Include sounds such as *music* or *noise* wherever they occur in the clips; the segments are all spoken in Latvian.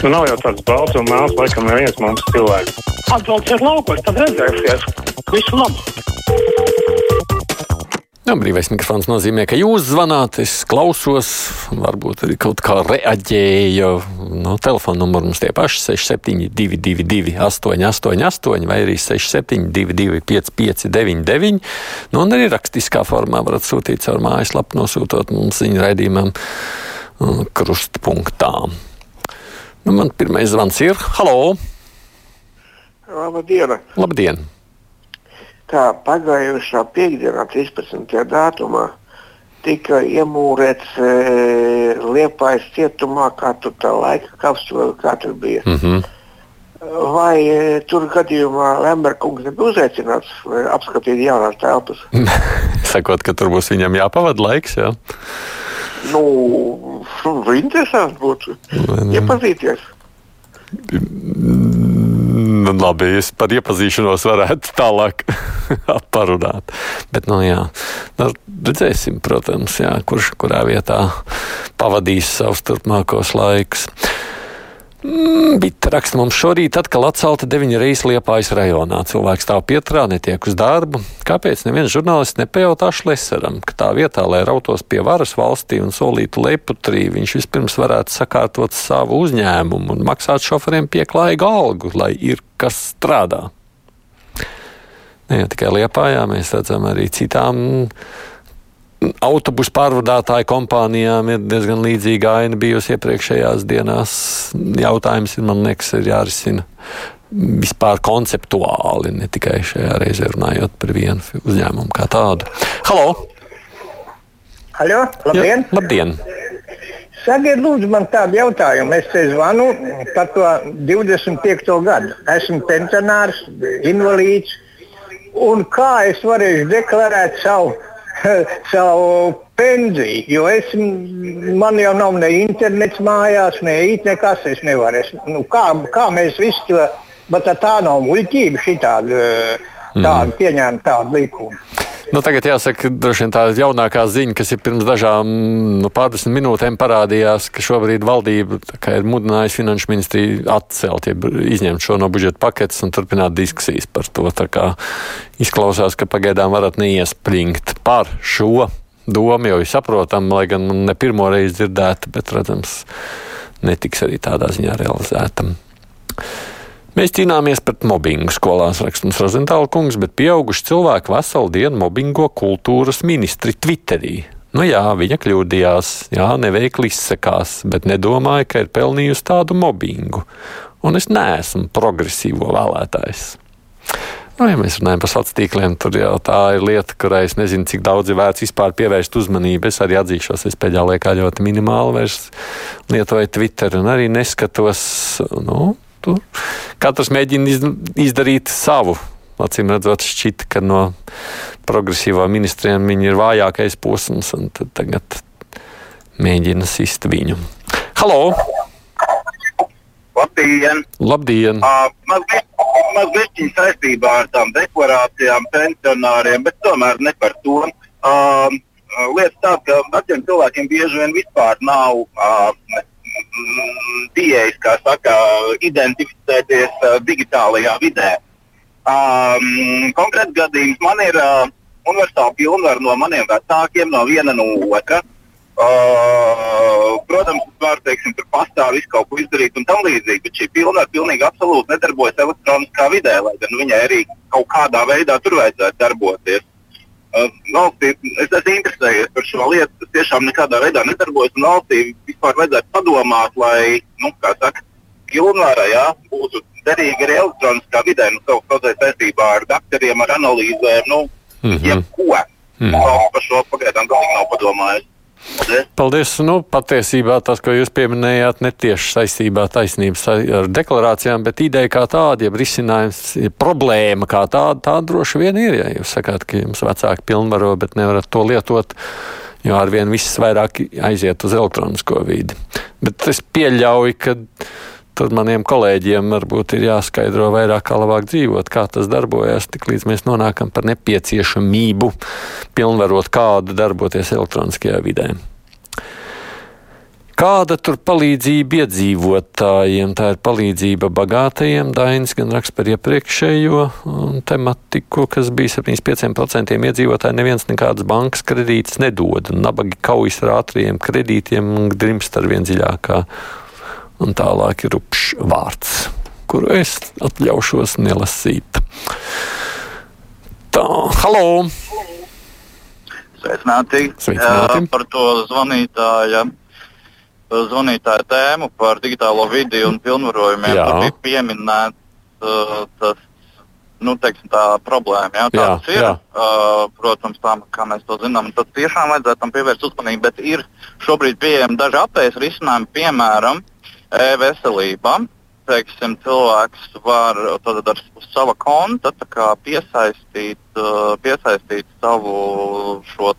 Nu, nav jau tāds balts un mēls, laikam, neviens mums cilvēks. Atbrauciet laukos, tad redzēsies. Visu labu! Jā, brīvais mikrofons nozīmē, ka jūs zvanāt, es klausos, varbūt arī kaut kā reaģēju. No telefona numuru mums tie paši 6722, 888, vai arī 672, 559, nu, un arī rakstiskā formā varat sūtīt caur mājaslapu, nosūtot mums ziņu raidījumam uh, krustpunktā. Nu, man pirmais zvans ir Halo! Labdien! Labdien! kā pagājušā piekdienā, 13. datumā, tika iemūrēts e, Liepājas cietumā, kā tur tā laika kapsula, kā tur bija. Mm -hmm. Vai e, tur gadījumā Lemberkungs nebija uzaicināts apskatīt jaunās telpas? *laughs* Sakot, ka tur būs viņam jāpavada laiks, jā? Nu, interesanti būtu iepazīties. Nu, labi, es par iepazīšanos varētu tālāk *laughs* parunāt. Bet, nu, jā, nu, redzēsim, protams, jā, kurš kurā vietā pavadīs savus turpmākos laikus. Mm, Bita raksta mums šorīt atkal atcelta deviņa reizes Liepājas rajonā. Cilvēks stāv pietrā, netiek uz darbu. Kāpēc neviens žurnālists nepajautā Šleseram, ka tā vietā, lai rautos pie varas valstī un solītu leputrī, viņš vispirms varētu sakārtot savu uzņēmumu un maksāt šoferiem pieklājīgu algu, lai ir kas strādā? Ne jau tikai Liepājā, mēs redzam arī citām autobusu pārvadātāju kompānijām ir diezgan līdzīga aina bijusi iepriekšējās dienās. Jautājums ir, man liekas, ir jārisina vispār konceptuāli, ne tikai šajā reizē runājot par vienu uzņēmumu kā tādu. Halo! Halo, labdien! Jā, labdien! Sakiet, lūdzu, man tādu jautājumu. Es te zvanu par to 25. gadu. Esmu pensionārs, invalīds. Un kā es varēšu deklarēt savu *laughs* savu pensiju, jo es, man jau nav ne internets mājās, ne it nekas. Es nevaru. Es, nu, kā, kā mēs visi to, bet tā nav muļķība šitāda, tāda mm. pieņēma tādu likumu. Nu, tagad jāsaka, droši vien tā jaunākā ziņa, kas ir pirms dažām nu, pārdesmit minūtēm parādījās, ka šobrīd valdība ir mudinājusi finanšu ministriju atcelt, ja izņemt šo no budžeta paketes un turpināt diskusijas par to. Izklausās, ka pagaidām varat neiespringt par šo domu, jo ir saprotam, lai gan ne pirmo reizi dzirdēta, bet, redzams, netiks arī tādā ziņā realizēta. Mēs cīnāmies pret mobbingu skolās, raksta mums Rozentāla kungs, bet pieauguši cilvēki veselu dienu mobbingo kultūras ministri Twitterī. Nu jā, viņa kļūdījās, jā, neveikli izsakās, bet nedomāja, ka ir pelnījusi tādu mobbingu. Un es neesmu progresīvo vēlētājs. Nu, ja mēs runājam par sociāliem tīkliem, tad jau tā ir lieta, kurai es nezinu, cik daudz ir vērts vispār pievērst uzmanību. Es arī atzīšos, es pēdējā laikā ļoti minimāli lietoju Twitter un arī neskatos. Nu, Tur katrs mēģina izdarīt savu. Acīm redzot, šķita, ka no progresīvā ministriem viņi ir vājākais posms, un tagad mēģina sist viņu. Halo! Labdien! Labdien. Uh, mazliet, mazliet saistībā ar tām deklarācijām pensionāriem, bet tomēr ne par to. Uh, Lietas tādas, ka veciem cilvēkiem bieži vien vispār nav uh, pieejas, kā saka, identificēties uh, digitālajā vidē. Um, konkrēts gadījums man ir uh, universāla pilnvara no maniem vecākiem, no viena no otra. Uh, protams, var teiksim, tur pastāv visu kaut ko izdarīt un tam līdzīgi, bet šī pilnvara pilnīgi absolūti nedarbojas elektroniskā vidē, lai gan viņai arī kaut kādā veidā tur vajadzētu darboties. Uh, valstī, es esmu interesējies par šo lietu. Tas tiešām nekādā veidā nedarbojas. Valstī vispār vajadzētu padomāt, lai, nu, kā saka, pilnvara jā, būtu derīga arī elektroniskā vidē, nu, kaut kādā saistībā ar doktoriem, ar analīzēm, nu, mm -hmm. jebko. Mm -hmm. Par šo pagaidām galīgi nav padomājis. Paldies. Nu, patiesībā tas, ko jūs pieminējāt, netieši saistībā taisnības ar deklarācijām, bet ideja kā tāda, ja risinājums, ja problēma kā tāda, tā droši vien ir. Ja jūs sakāt, ka jums vecāki pilnvaro, bet nevarat to lietot, jo arvien viss vairāk aiziet uz elektronisko vidi. Bet es pieļauju, ka tad maniem kolēģiem varbūt ir jāskaidro vairāk, kā labāk dzīvot, kā tas darbojas, tik līdz mēs nonākam par nepieciešamību pilnvarot kādu darboties elektroniskajā vidē. Kāda tur palīdzība iedzīvotājiem? Tā ir palīdzība bagātajiem. Dainis gan raksta par iepriekšējo tematiku, kas bija 75% iedzīvotāji. Neviens nekādas bankas kredītas nedod. Nabagi kaujas ar ātriem kredītiem un drimst ar vien dziļākā. Un tālāk ir upšs vārds, kuru es atļaušos nelasīt. Tā, halo! Sveicināti! Sveicināti. Par to zvanītāja, zvanītāja tēmu par digitālo vidi un pilnvarojumiem. Jā. Tur bija pieminēts uh, tas, nu, teiksim, tā problēma. Jā, Jā, tāds ir. jā. Uh, protams, tā, kā mēs to zinām, tad tiešām vajadzētu tam pievērst uzmanību, bet ir šobrīd pieejami daži apējas risinājumi, piemēram, e-veselība. Teiksim, cilvēks var tad ar sava konta piesaistīt, uh, piesaistīt savu šo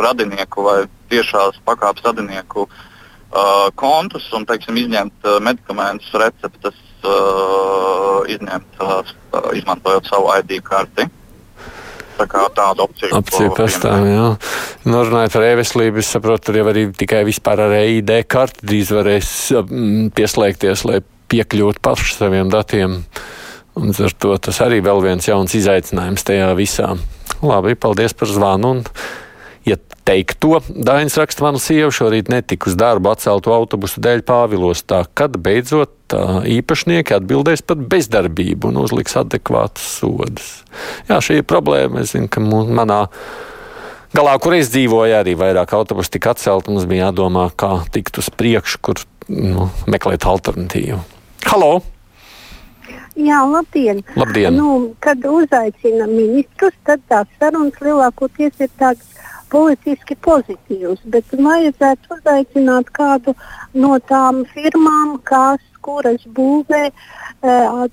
radinieku vai tiešās pakāpes radinieku uh, kontus un teiksim, izņemt uh, medikamentus, receptes, uh, izņemt, uh, izmantojot savu ID karti. Tā kā tāda opcija. Opcija pastāv, jā. Nu, runājot par e-veselību, es saprotu, tur jau arī tikai vispār ar EID karti drīz varēs pieslēgties, lai piekļūtu paši saviem datiem. Un ar to tas arī vēl viens jauns izaicinājums tajā visā. Labi, paldies par zvanu. Ja teikt to, Dainis raksta, mana sieva šorīt netika uz darbu atceltu autobusu dēļ Pāvilos. Tā, kad beidzot īpašnieki atbildēs par bezdarbību un uzliks adekvātus sodus. Jā, šī ir problēma. Es zinu, ka manā galā, kur es dzīvoju, arī vairāk autobusu tika atcelti. Mums bija jādomā, kā tikt uz priekšu, kur nu, meklēt alternatīvu. Halo! Jā, labdien! Labdien! Nu, kad uzaicina ministrus, tad tās sarunas lielākoties ir tādas politiski pozitīvas, bet vajadzētu uzaicināt kādu no tām firmām, kas, kuras būvē e,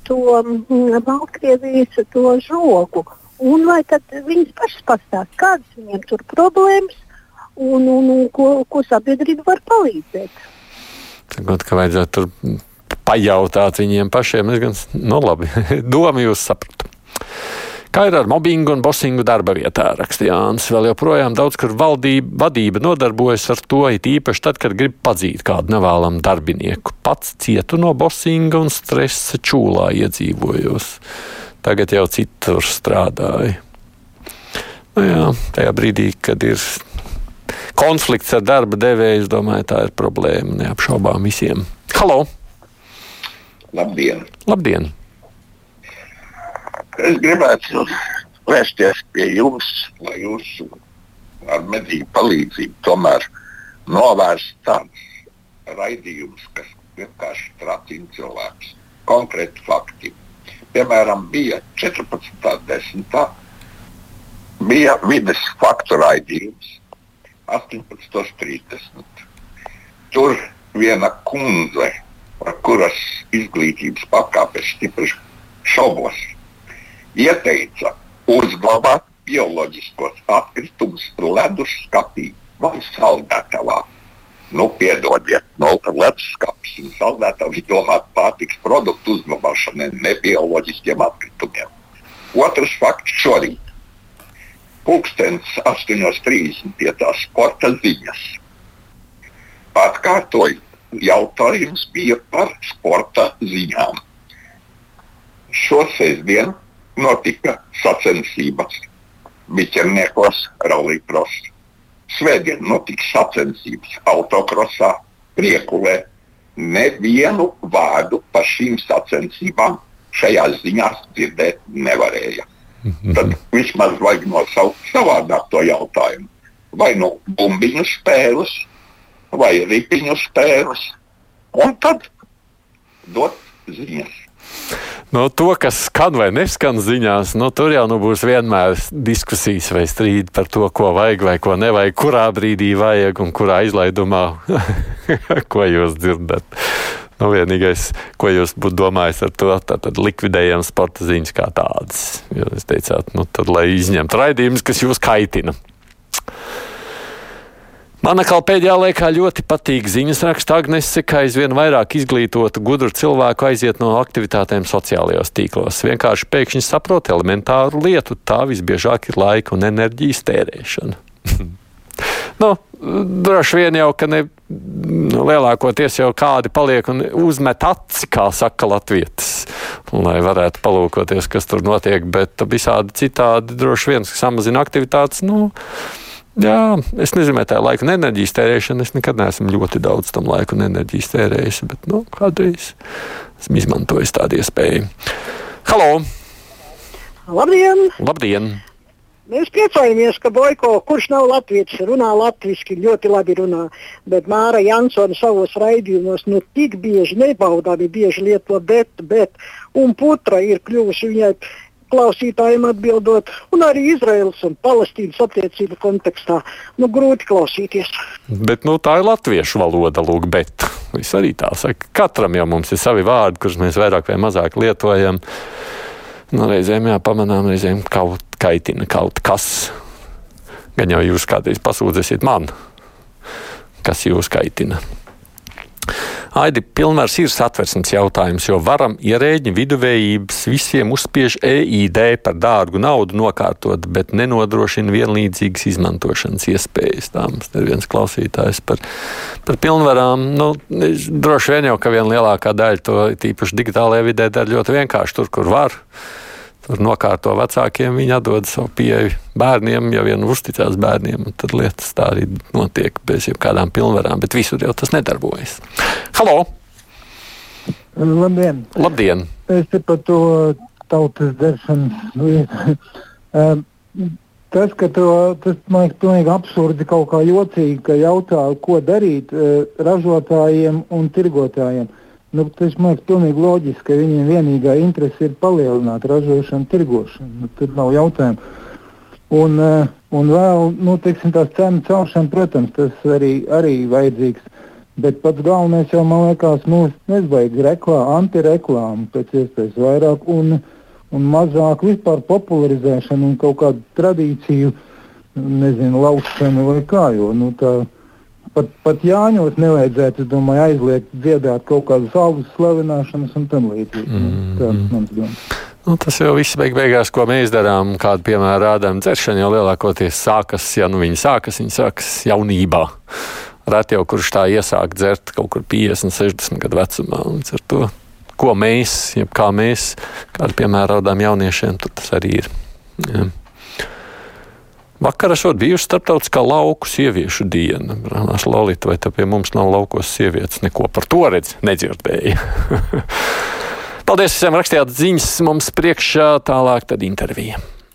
to mm, Baltkrievijas to žogu. Un vai tad viņas pašas pastāst, kādas viņiem tur problēmas un, un, un ko, ko sabiedrība var palīdzēt? Tagad, ka vajadzētu tur pajautāt viņiem pašiem, es gan, nu labi, *laughs* domu jūs sapratu. Kā ir ar mobbingu un bosingu darba vietā, raksta Jānis. Vēl joprojām daudz, kur valdība, vadība nodarbojas ar to, it īpaši tad, kad grib padzīt kādu nevēlamu darbinieku. Pats cietu no bosinga un stresa čūlā iedzīvojos. Tagad jau citur strādāju. Nu jā, tajā brīdī, kad ir konflikts ar darba devēju, es domāju, tā ir problēma neapšaubām visiem. Halo! Labdien! Labdien! Es gribētu vērsties pie jums, lai jūs ar mediju palīdzību tomēr novērst tādus raidījumus, kas vienkārši tracina cilvēkus. Konkrēti fakti. Piemēram, bija 14.10. bija vides faktu raidījums 18.30. Tur viena kundze, par kuras izglītības pakāpes stipri šaubos, ieteica uzglabāt bioloģiskos atkritumus leduskapī vai saldētavā. Nu, piedodiet, no leduskapis un saldētavas domāt pārtiks produktu uzglabāšanai, ne bioloģiskiem atkritumiem. Otrs fakts šorīt. Pūkstens 8.30 pie tā sporta ziņas. Atkārtoju, jautājums bija par sporta ziņām. Šo sestdienu notika sacensības biķerniekos, rallija-cross. Svētdien notika sacensības autokrosā, priekulē. Nevienu vārdu par šīm sacensībām šajās ziņās dzirdēt nevarēja. Tad vismaz vajag nosaukt savādāk to jautājumu. Vai nu bumbiņu spēles, vai ripiņu spēles, un tad dot ziņas. Nu, to, kas skan vai neskan ziņās, nu, tur jau nu, būs vienmēr diskusijas vai strīdi par to, ko vajag vai ko nevajag, kurā brīdī vajag un kurā izlaidumā, *laughs* ko jūs dzirdat. Nu, vienīgais, ko jūs būtu domājis ar to, tad likvidējam sporta ziņas kā tādas. Jūs teicāt, nu, tad, lai izņemtu raidījumus, kas jūs kaitina. Man atkal pēdējā laikā ļoti patīk ziņas raksta Agnese, ka aizvien vairāk izglītotu gudru cilvēku aiziet no aktivitātēm sociālajos tīklos. Vienkārši pēkšņi saprot elementāru lietu, tā visbiežāk ir laika un enerģijas tērēšana. *laughs* nu, droši vien jau, ka ne, nu, lielākoties jau kādi paliek un uzmet aci, kā saka latvietis, lai varētu palūkoties, kas tur notiek, bet visādi citādi droši vien samazina aktivitātes. Nu, Jā, es nezinu, tā ir laika un enerģijas tērēšana. Es nekad neesmu ļoti daudz tam laika un enerģijas tērējis, bet nu, kādreiz esmu izmantojis tādu iespēju. Halo! Labdien! Labdien! Mēs priecājamies, ka Boiko, kurš nav latviečs, runā latviešu, ļoti labi runā. Bet Māra Jansona savos raidījumos nu, tik bieži nebaudāmi bieži lieto bet, bet, un putra ir kļuvusi viņai klausītājiem atbildot, un arī Izraels un Palestīnas attiecību kontekstā. Nu, grūti klausīties. Bet nu, tā ir latviešu valoda, lūk, bet es arī tā saku. Katram jau mums ir savi vārdi, kurus mēs vairāk vai mazāk lietojam. Nu, reizēm jāpamanām, reizēm kaut kaitina kaut kas. Gan jau jūs kādreiz pasūdzēsiet man, kas jūs kaitina. Aidi, pilnvērs ir satversmes jautājums, jo varam ierēģi viduvējības visiem uzspiež EID par dārgu naudu nokārtot, bet nenodrošina vienlīdzīgas izmantošanas iespējas. Tā mums ir viens klausītājs par, par pilnvarām. Nu, droši vien jau, ka viena lielākā daļa to tīpaši digitālajā vidē dara ļoti vienkārši tur, kur var tur nokārto vecākiem, viņi atdod savu pieeju bērniem, ja vien uzticās bērniem, tad lietas tā arī notiek bez jebkādām pilnvarām, bet visur jau tas nedarbojas. Halo! Labdien! Labdien. Es te par to tautas dzeršanas *laughs* tas, ka to, tas man liekas pilnīgi absurdi, kaut kā jocīgi, ka jautā, ko darīt uh, ražotājiem un tirgotājiem. Uh, Nu, tas man liekas pilnīgi loģiski, ka viņiem vienīgā interese ir palielināt ražošanu, tirgošanu. Nu, tur nav jautājumu. Un, uh, un vēl nu, teiksim, tās cenu celšana, protams, tas arī, arī vajadzīgs. Bet pats galvenais jau man liekas, nu, nevajag reklāmu, antireklāmu pēc iespējas vairāk un, un mazāk vispār popularizēšanu un kaut kādu tradīciju, nezinu, laušanu vai kā. Jo, nu, tā, pat, pat Jāņos nevajadzētu domāju, aizliegt dziedāt kaut kādas algas slavināšanas un tam līdzīgi. Mm. Tāds mans domas. Nu, tas jau viss beig beigās, ko mēs darām, kādu piemēru rādām. Dzeršana jau lielākoties sākas, ja nu viņi sākas, viņi sākas jaunībā. Reti jau kurš tā iesāk dzert kaut kur 50, 60 gadu vecumā. Līdz ar to, ko mēs, jeb kā mēs, kādu piemēru rādām jauniešiem, tas arī ir. Ja. Vakar esot bijusi starptautiskā lauku sieviešu diena. Brānās Lolita, vai te pie mums nav laukos sievietes? Neko par to redz, nedzirdēju. *laughs* Paldies visiem rakstījāt ziņas mums priekšā, tālāk tad intervija.